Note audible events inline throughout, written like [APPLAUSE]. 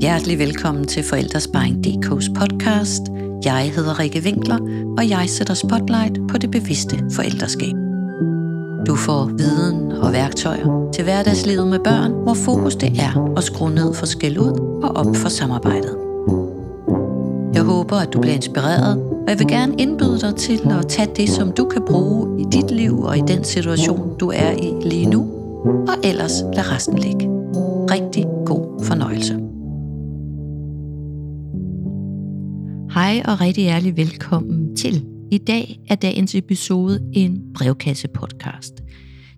Hjertelig velkommen til Forældresparing.dk's podcast. Jeg hedder Rikke Winkler, og jeg sætter spotlight på det bevidste forældreskab. Du får viden og værktøjer til hverdagslivet med børn, hvor fokus det er at skrue ned for skæld ud og op for samarbejdet. Jeg håber, at du bliver inspireret, og jeg vil gerne indbyde dig til at tage det, som du kan bruge i dit liv og i den situation, du er i lige nu, og ellers lad resten ligge. Rigtig god fornøjelse. Hej og rigtig hjertelig velkommen til. I dag er dagens episode en brevkasse-podcast.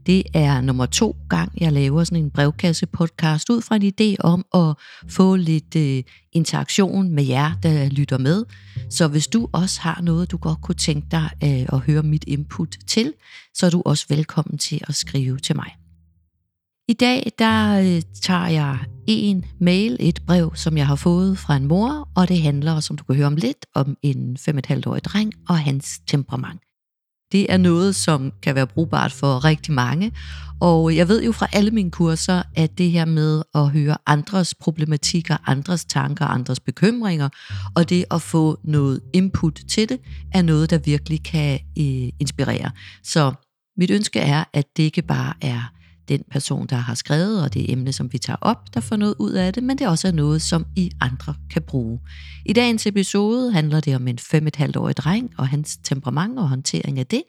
Det er nummer to gang, jeg laver sådan en brevkasse-podcast ud fra en idé om at få lidt øh, interaktion med jer, der lytter med. Så hvis du også har noget, du godt kunne tænke dig øh, at høre mit input til, så er du også velkommen til at skrive til mig. I dag der øh, tager jeg en mail, et brev, som jeg har fået fra en mor, og det handler, som du kan høre om lidt, om en 5,5-årig dreng og hans temperament. Det er noget, som kan være brugbart for rigtig mange, og jeg ved jo fra alle mine kurser, at det her med at høre andres problematikker, andres tanker, andres bekymringer, og det at få noget input til det, er noget, der virkelig kan øh, inspirere. Så mit ønske er, at det ikke bare er den person, der har skrevet, og det emne, som vi tager op, der får noget ud af det, men det også er noget, som I andre kan bruge. I dagens episode handler det om en 5,5-årig dreng og hans temperament og håndtering af det,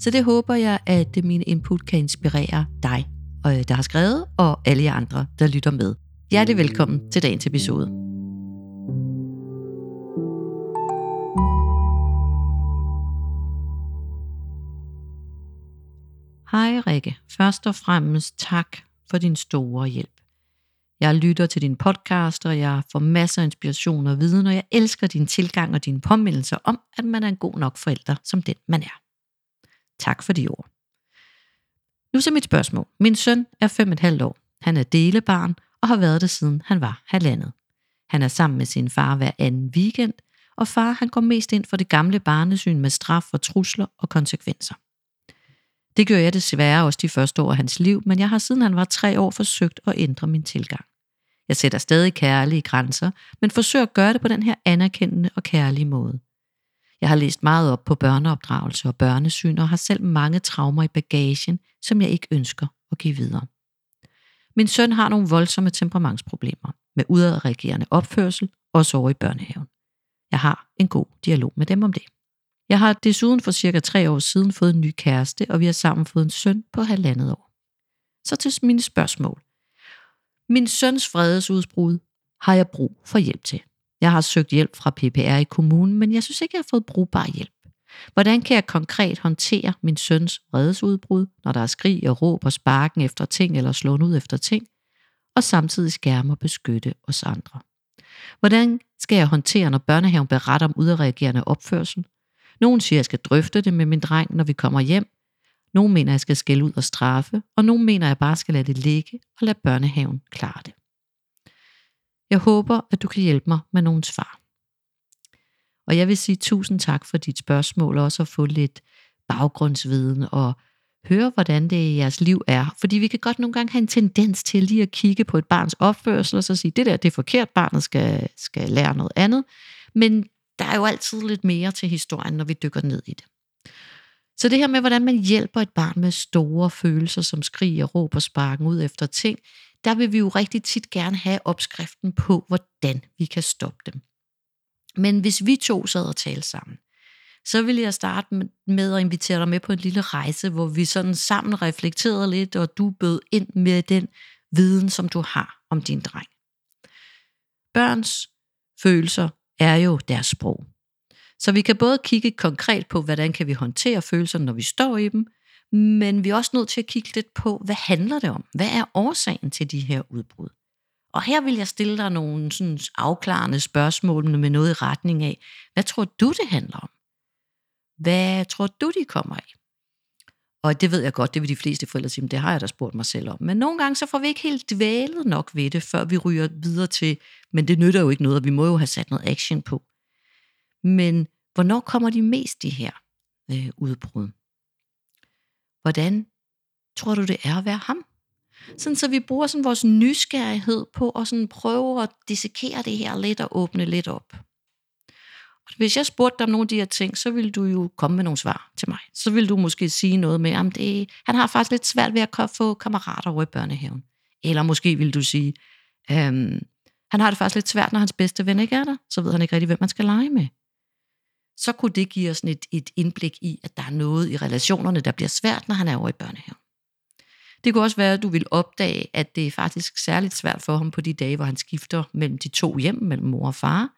så det håber jeg, at mine input kan inspirere dig, øh, der har skrevet, og alle jer andre, der lytter med. Hjertelig velkommen til dagens episode. Hej Rikke. Først og fremmest tak for din store hjælp. Jeg lytter til din podcast, og jeg får masser af inspiration og viden, og jeg elsker din tilgang og dine påmindelser om, at man er en god nok forælder, som den man er. Tak for de ord. Nu til mit spørgsmål. Min søn er fem et halvt år. Han er delebarn og har været det siden han var halvandet. Han er sammen med sin far hver anden weekend, og far han går mest ind for det gamle barnesyn med straf og trusler og konsekvenser. Det gjorde jeg desværre også de første år af hans liv, men jeg har siden han var tre år forsøgt at ændre min tilgang. Jeg sætter stadig kærlige grænser, men forsøger at gøre det på den her anerkendende og kærlige måde. Jeg har læst meget op på børneopdragelse og børnesyn og har selv mange traumer i bagagen, som jeg ikke ønsker at give videre. Min søn har nogle voldsomme temperamentsproblemer med udadreagerende opførsel, også over i børnehaven. Jeg har en god dialog med dem om det. Jeg har desuden for cirka tre år siden fået en ny kæreste, og vi har sammen fået en søn på halvandet år. Så til mine spørgsmål. Min søns vredesudbrud har jeg brug for hjælp til. Jeg har søgt hjælp fra PPR i kommunen, men jeg synes ikke, jeg har fået brugbar hjælp. Hvordan kan jeg konkret håndtere min søns vredesudbrud, når der er skrig og råb og sparken efter ting eller slåen ud efter ting, og samtidig skærme og beskytte os andre? Hvordan skal jeg håndtere, når børnehaven beretter om udreagerende opførsel, nogen siger, at jeg skal drøfte det med min dreng, når vi kommer hjem. Nogen mener, at jeg skal skælde ud og straffe, og nogen mener, at jeg bare skal lade det ligge og lade børnehaven klare det. Jeg håber, at du kan hjælpe mig med nogle svar. Og jeg vil sige tusind tak for dit spørgsmål, og også at få lidt baggrundsviden og høre, hvordan det i jeres liv er. Fordi vi kan godt nogle gange have en tendens til lige at kigge på et barns opførsel, og så sige, det der det er forkert, barnet skal, skal lære noget andet. Men der er jo altid lidt mere til historien, når vi dykker ned i det. Så det her med, hvordan man hjælper et barn med store følelser, som skriger, råber, sparken ud efter ting, der vil vi jo rigtig tit gerne have opskriften på, hvordan vi kan stoppe dem. Men hvis vi to sad og talte sammen, så vil jeg starte med at invitere dig med på en lille rejse, hvor vi sådan sammen reflekterede lidt, og du bød ind med den viden, som du har om din dreng. Børns følelser er jo deres sprog. Så vi kan både kigge konkret på, hvordan kan vi håndtere følelserne, når vi står i dem, men vi er også nødt til at kigge lidt på, hvad handler det om? Hvad er årsagen til de her udbrud? Og her vil jeg stille dig nogle sådan afklarende spørgsmål med noget i retning af, hvad tror du, det handler om? Hvad tror du, de kommer af? Og det ved jeg godt, det vil de fleste forældre sige, det har jeg da spurgt mig selv om. Men nogle gange så får vi ikke helt dvælet nok ved det, før vi ryger videre til, men det nytter jo ikke noget, og vi må jo have sat noget action på. Men hvornår kommer de mest, de her øh, udbrud? Hvordan tror du, det er at være ham? Sådan, så vi bruger sådan vores nysgerrighed på at sådan prøve at dissekere det her lidt og åbne lidt op. Hvis jeg spurgte dig om nogle af de her ting, så ville du jo komme med nogle svar til mig. Så ville du måske sige noget med, at det, han har faktisk lidt svært ved at få kammerater over i børnehaven. Eller måske ville du sige, øhm, han har det faktisk lidt svært, når hans bedste ven ikke er der. Så ved han ikke rigtig, hvem man skal lege med. Så kunne det give os et, et indblik i, at der er noget i relationerne, der bliver svært, når han er over i børnehaven. Det kunne også være, at du vil opdage, at det er faktisk særligt svært for ham på de dage, hvor han skifter mellem de to hjem, mellem mor og far.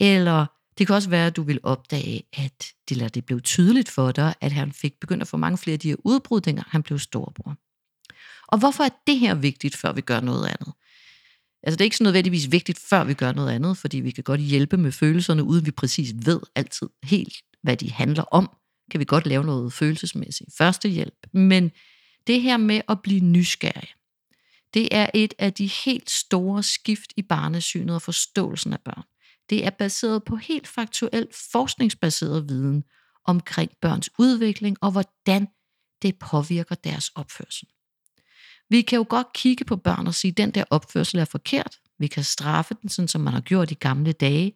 Eller det kan også være, at du vil opdage, at det, eller det blev tydeligt for dig, at han fik begyndt at få mange flere af de her udbrud, dengang han blev storbror. Og hvorfor er det her vigtigt, før vi gør noget andet? Altså det er ikke så nødvendigvis vigtigt, før vi gør noget andet, fordi vi kan godt hjælpe med følelserne, uden vi præcis ved altid helt, hvad de handler om. Kan vi godt lave noget følelsesmæssigt førstehjælp. Men det her med at blive nysgerrig, det er et af de helt store skift i barnesynet og forståelsen af børn. Det er baseret på helt faktuel forskningsbaseret viden omkring børns udvikling og hvordan det påvirker deres opførsel. Vi kan jo godt kigge på børn og sige, at den der opførsel er forkert. Vi kan straffe den, sådan som man har gjort i gamle dage.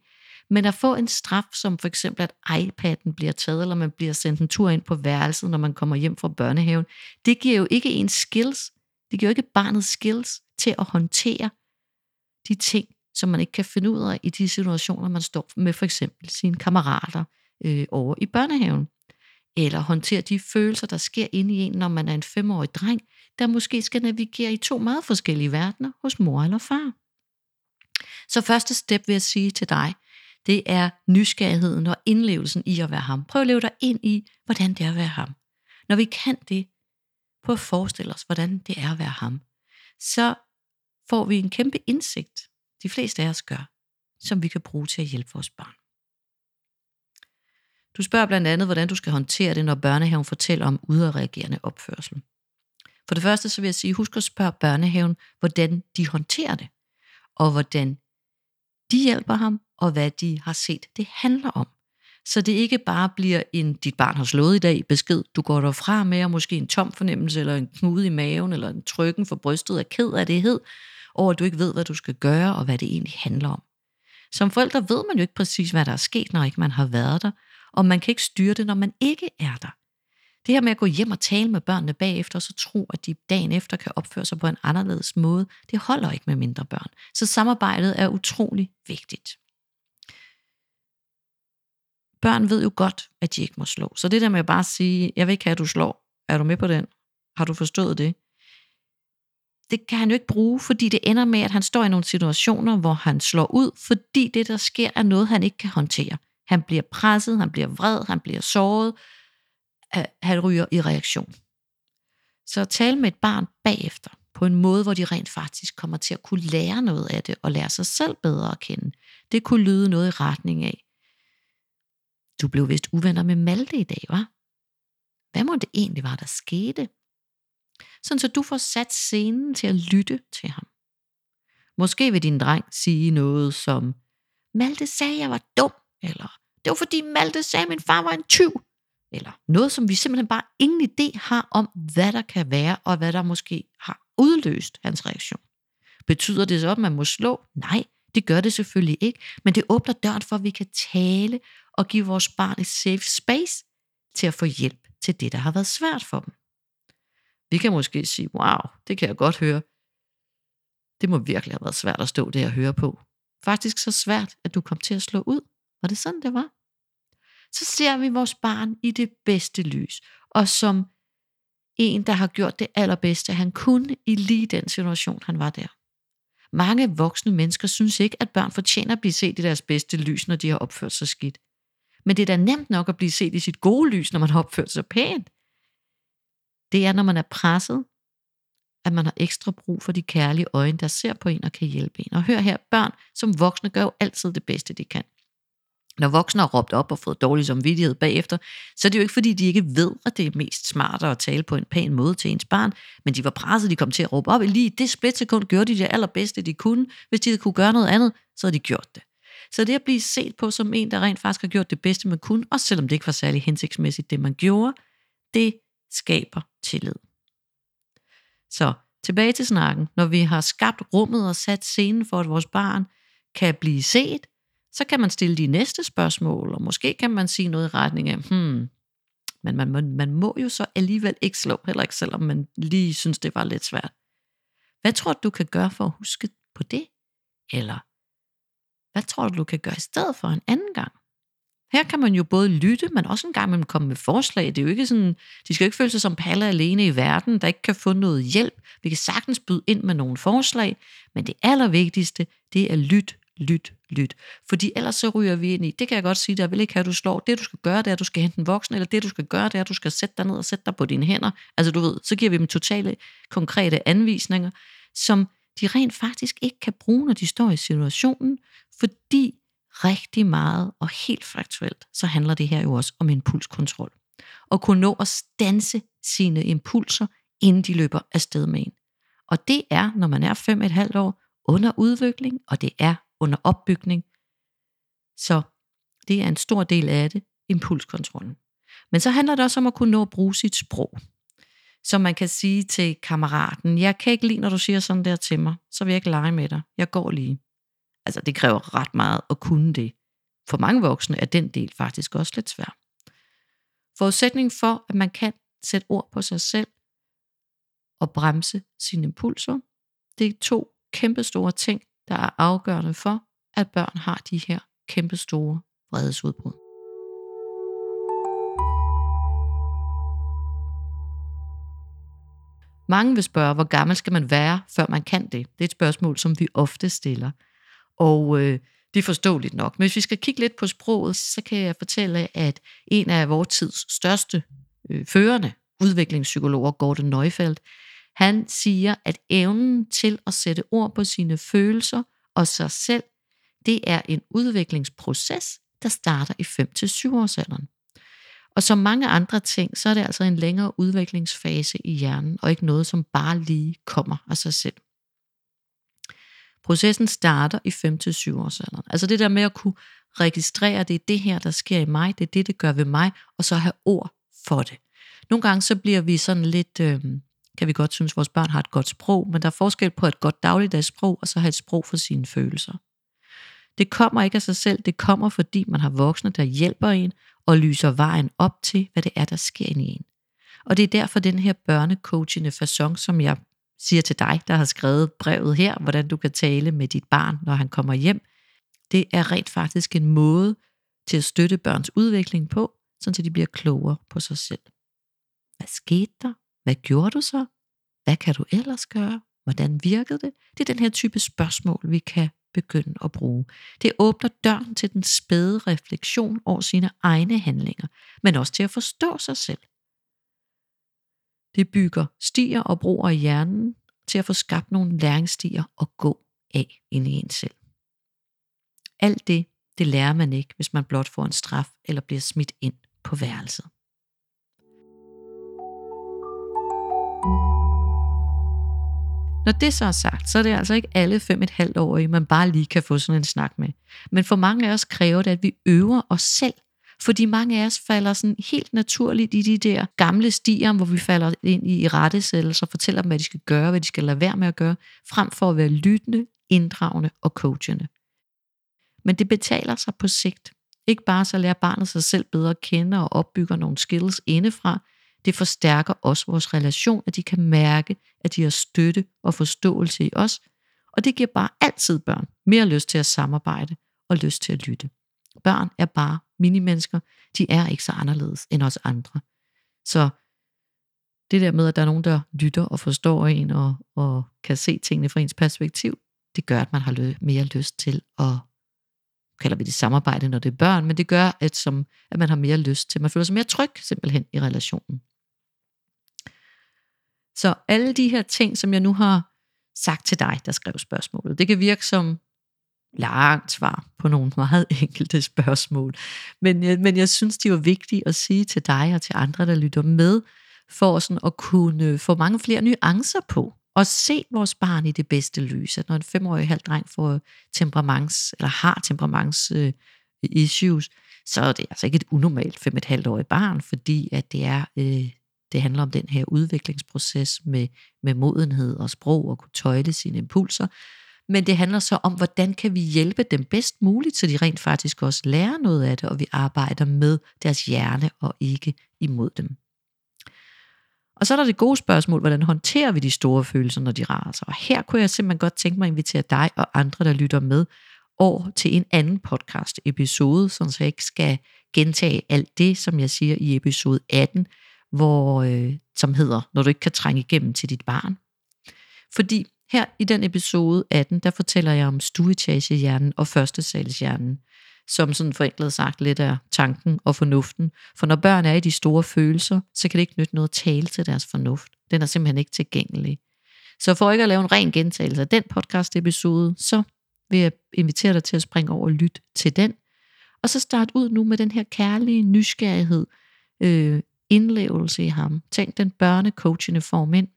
Men at få en straf, som for eksempel at iPad'en bliver taget, eller man bliver sendt en tur ind på værelset, når man kommer hjem fra børnehaven, det giver jo ikke en skills. Det giver jo ikke barnet skills til at håndtere de ting, som man ikke kan finde ud af i de situationer, man står med for eksempel sine kammerater øh, over i børnehaven. Eller håndtere de følelser, der sker inde i en, når man er en femårig dreng, der måske skal navigere i to meget forskellige verdener hos mor eller far. Så første step vil jeg sige til dig, det er nysgerrigheden og indlevelsen i at være ham. Prøv at leve dig ind i, hvordan det er at være ham. Når vi kan det, prøv at forestille os, hvordan det er at være ham, så får vi en kæmpe indsigt, de fleste af os gør, som vi kan bruge til at hjælpe vores børn. Du spørger blandt andet, hvordan du skal håndtere det, når børnehaven fortæller om udadreagerende opførsel. For det første så vil jeg sige, husk at spørge børnehaven, hvordan de håndterer det, og hvordan de hjælper ham, og hvad de har set, det handler om. Så det ikke bare bliver en, dit barn har slået i dag, besked, du går derfra med, og måske en tom fornemmelse, eller en knude i maven, eller en trykken for brystet af ked af det hed, over at du ikke ved, hvad du skal gøre, og hvad det egentlig handler om. Som forældre ved man jo ikke præcis, hvad der er sket, når ikke man har været der, og man kan ikke styre det, når man ikke er der. Det her med at gå hjem og tale med børnene bagefter, og så tro, at de dagen efter kan opføre sig på en anderledes måde, det holder ikke med mindre børn. Så samarbejdet er utrolig vigtigt. Børn ved jo godt, at de ikke må slå. Så det der med at bare sige, jeg vil ikke have, at du slår. Er du med på den? Har du forstået det? Det kan han jo ikke bruge, fordi det ender med, at han står i nogle situationer, hvor han slår ud, fordi det, der sker, er noget, han ikke kan håndtere. Han bliver presset, han bliver vred, han bliver såret, øh, han ryger i reaktion. Så tale med et barn bagefter, på en måde, hvor de rent faktisk kommer til at kunne lære noget af det, og lære sig selv bedre at kende. Det kunne lyde noget i retning af, du blev vist uvenner med Malte i dag, var? Hvad må det egentlig var, der skete? Sådan så du får sat scenen til at lytte til ham. Måske vil din dreng sige noget som, Malte sagde, jeg var dum, eller det var fordi Malte sagde, at min far var en tyv, eller noget, som vi simpelthen bare ingen idé har om, hvad der kan være, og hvad der måske har udløst hans reaktion. Betyder det så, at man må slå? Nej, det gør det selvfølgelig ikke, men det åbner døren for, at vi kan tale og give vores barn et safe space til at få hjælp til det, der har været svært for dem. Vi kan måske sige, wow, det kan jeg godt høre. Det må virkelig have været svært at stå der og høre på. Faktisk så svært, at du kom til at slå ud. Var det sådan, det var? Så ser vi vores barn i det bedste lys, og som en, der har gjort det allerbedste, han kunne i lige den situation, han var der. Mange voksne mennesker synes ikke, at børn fortjener at blive set i deres bedste lys, når de har opført sig skidt. Men det er da nemt nok at blive set i sit gode lys, når man har opført sig pænt. Det er, når man er presset, at man har ekstra brug for de kærlige øjne, der ser på en og kan hjælpe en. Og hør her, børn som voksne gør jo altid det bedste, de kan. Når voksne har råbt op og fået dårlig samvittighed bagefter, så er det jo ikke fordi, de ikke ved, at det er mest smart at tale på en pæn måde til ens barn, men de var presset, de kom til at råbe op. Lige i det splitsekund gjorde de det allerbedste, de kunne. Hvis de kunne gøre noget andet, så havde de gjort det. Så det at blive set på som en, der rent faktisk har gjort det bedste, man kunne, også selvom det ikke var særlig hensigtsmæssigt, det man gjorde, det skaber tillid. Så tilbage til snakken. Når vi har skabt rummet og sat scenen for, at vores barn kan blive set, så kan man stille de næste spørgsmål, og måske kan man sige noget i retning af, hmm, men man, man, man må jo så alligevel ikke slå, heller ikke selvom man lige synes, det var lidt svært. Hvad tror du, du kan gøre for at huske på det? Eller hvad tror du, du kan gøre i stedet for en anden gang? Her kan man jo både lytte, men også en gang komme med forslag. Det er jo ikke sådan, de skal jo ikke føle sig som palle alene i verden, der ikke kan få noget hjælp. Vi kan sagtens byde ind med nogle forslag, men det allervigtigste, det er lyt, lyt, lyt. Fordi ellers så ryger vi ind i, det kan jeg godt sige, der vil ikke have, at du slår. Det du skal gøre, det er, at du skal hente en voksen, eller det du skal gøre, det er, at du skal sætte dig ned og sætte dig på dine hænder. Altså du ved, så giver vi dem totale konkrete anvisninger, som de rent faktisk ikke kan bruge, når de står i situationen, fordi rigtig meget, og helt faktuelt, så handler det her jo også om impulskontrol. Og kunne nå at stanse sine impulser, inden de løber afsted med en. Og det er, når man er fem et halvt år, under udvikling, og det er under opbygning. Så det er en stor del af det, impulskontrollen. Men så handler det også om at kunne nå at bruge sit sprog. Så man kan sige til kammeraten, jeg kan ikke lide, når du siger sådan der til mig, så vil jeg ikke lege med dig. Jeg går lige. Altså det kræver ret meget at kunne det. For mange voksne er den del faktisk også lidt svær. Forudsætning for, at man kan sætte ord på sig selv og bremse sine impulser, det er to kæmpe store ting, der er afgørende for, at børn har de her kæmpe store vredesudbrud. Mange vil spørge, hvor gammel skal man være, før man kan det? Det er et spørgsmål, som vi ofte stiller. Og øh, det er forståeligt nok. Men hvis vi skal kigge lidt på sproget, så kan jeg fortælle, at en af vores tids største øh, førende udviklingspsykologer, Gordon Neufeld, han siger, at evnen til at sætte ord på sine følelser og sig selv, det er en udviklingsproces, der starter i 5-7 årsalderen. Og som mange andre ting, så er det altså en længere udviklingsfase i hjernen, og ikke noget, som bare lige kommer af sig selv. Processen starter i 5-7 års alderen. Altså det der med at kunne registrere, det er det her, der sker i mig, det er det, det gør ved mig, og så have ord for det. Nogle gange så bliver vi sådan lidt, øh, kan vi godt synes, at vores børn har et godt sprog, men der er forskel på et godt dagligdags sprog, og så have et sprog for sine følelser. Det kommer ikke af sig selv, det kommer fordi man har voksne, der hjælper en og lyser vejen op til, hvad det er, der sker i en. Og det er derfor den her børnecoachende façon, som jeg siger til dig, der har skrevet brevet her, hvordan du kan tale med dit barn, når han kommer hjem, det er rent faktisk en måde til at støtte børns udvikling på, så de bliver klogere på sig selv. Hvad skete der? Hvad gjorde du så? Hvad kan du ellers gøre? Hvordan virkede det? Det er den her type spørgsmål, vi kan begynde at bruge. Det åbner døren til den spæde refleksion over sine egne handlinger, men også til at forstå sig selv. Det bygger stier og broer i hjernen til at få skabt nogle læringsstier og gå af ind i en selv. Alt det, det lærer man ikke, hvis man blot får en straf eller bliver smidt ind på værelset. Når det så er sagt, så er det altså ikke alle fem et halvt årige, man bare lige kan få sådan en snak med. Men for mange af os kræver det, at vi øver os selv fordi mange af os falder sådan helt naturligt i de der gamle stier, hvor vi falder ind i rettesættelser fortæller dem, hvad de skal gøre, hvad de skal lade være med at gøre, frem for at være lyttende, inddragende og coachende. Men det betaler sig på sigt. Ikke bare så lærer barnet sig selv bedre at kende og opbygger nogle skills indefra, det forstærker også vores relation, at de kan mærke, at de har støtte og forståelse i os, og det giver bare altid børn mere lyst til at samarbejde og lyst til at lytte. Børn er bare minimennesker. De er ikke så anderledes end os andre. Så det der med, at der er nogen, der lytter og forstår en og, og kan se tingene fra ens perspektiv, det gør, at man har lø- mere lyst til at, kalder vi det samarbejde, når det er børn, men det gør, at, som, at man har mere lyst til, man føler sig mere tryg simpelthen i relationen. Så alle de her ting, som jeg nu har sagt til dig, der skrev spørgsmålet, det kan virke som langt svar på nogle meget [LAUGHS] enkelte spørgsmål. Men, jeg, men jeg synes, de var vigtige at sige til dig og til andre, der lytter med, for sådan at kunne få mange flere nuancer på, og se vores barn i det bedste lys. At når en femårig halv dreng får temperaments, eller har temperaments øh, issues, så er det altså ikke et unormalt fem et halvt årig barn, fordi at det er øh, det handler om den her udviklingsproces med, med modenhed og sprog og kunne tøjle sine impulser. Men det handler så om, hvordan kan vi hjælpe dem bedst muligt, så de rent faktisk også lærer noget af det, og vi arbejder med deres hjerne og ikke imod dem. Og så er der det gode spørgsmål, hvordan håndterer vi de store følelser, når de raser? Og her kunne jeg simpelthen godt tænke mig at invitere dig og andre, der lytter med, over til en anden podcast episode, så jeg ikke skal gentage alt det, som jeg siger i episode 18, hvor, øh, som hedder, når du ikke kan trænge igennem til dit barn. Fordi her i den episode 18, der fortæller jeg om stuetagehjernen og førstesalshjernen, som sådan forenklet sagt lidt er tanken og fornuften. For når børn er i de store følelser, så kan det ikke nytte noget at tale til deres fornuft. Den er simpelthen ikke tilgængelig. Så for ikke at lave en ren gentagelse af den podcast episode, så vil jeg invitere dig til at springe over og lytte til den. Og så start ud nu med den her kærlige nysgerrighed, øh, indlevelse i ham. Tænk den børnecoachende form ind,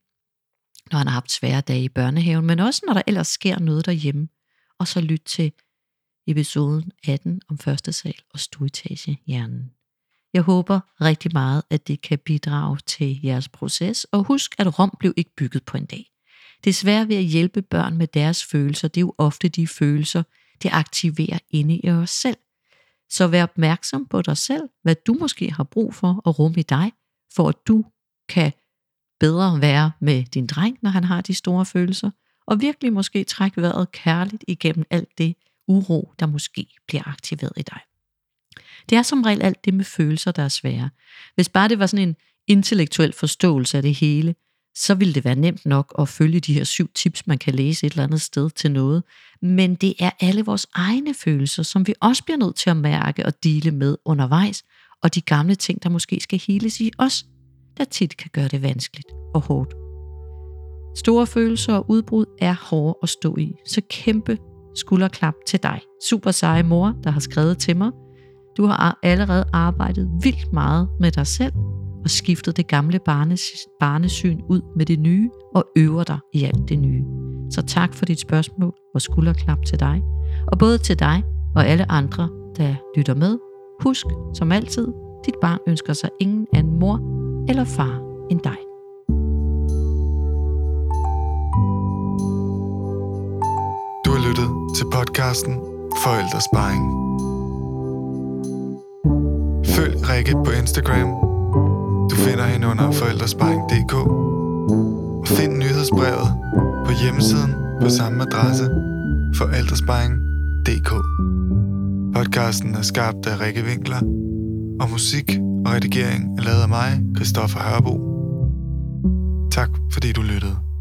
når han har haft svære dage i børnehaven, men også når der ellers sker noget derhjemme. Og så lyt til episoden 18 om første sal og stueetage hjernen. Jeg håber rigtig meget, at det kan bidrage til jeres proces, og husk, at Rom blev ikke bygget på en dag. Desværre ved at hjælpe børn med deres følelser, det er jo ofte de følelser, det aktiverer inde i os selv. Så vær opmærksom på dig selv, hvad du måske har brug for at rumme i dig, for at du kan bedre være med din dreng, når han har de store følelser, og virkelig måske trække vejret kærligt igennem alt det uro, der måske bliver aktiveret i dig. Det er som regel alt det med følelser, der er svære. Hvis bare det var sådan en intellektuel forståelse af det hele, så ville det være nemt nok at følge de her syv tips, man kan læse et eller andet sted til noget. Men det er alle vores egne følelser, som vi også bliver nødt til at mærke og dele med undervejs, og de gamle ting, der måske skal heles i os, der tit kan gøre det vanskeligt og hårdt. Store følelser og udbrud er hårde at stå i, så kæmpe skulderklap til dig. Super seje mor, der har skrevet til mig. Du har allerede arbejdet vildt meget med dig selv og skiftet det gamle barnes, barnesyn ud med det nye og øver dig i alt det nye. Så tak for dit spørgsmål og skulderklap til dig. Og både til dig og alle andre, der lytter med. Husk, som altid, dit barn ønsker sig ingen anden mor eller far end dig. Du har lyttet til podcasten Forældresparing. Følg Rikke på Instagram du finder hende under forældresparing.dk og find nyhedsbrevet på hjemmesiden på samme adresse forældresparing.dk Podcasten er skabt af Rikke Winkler, og musik og redigering er lavet af mig, Christoffer Hørbo. Tak fordi du lyttede.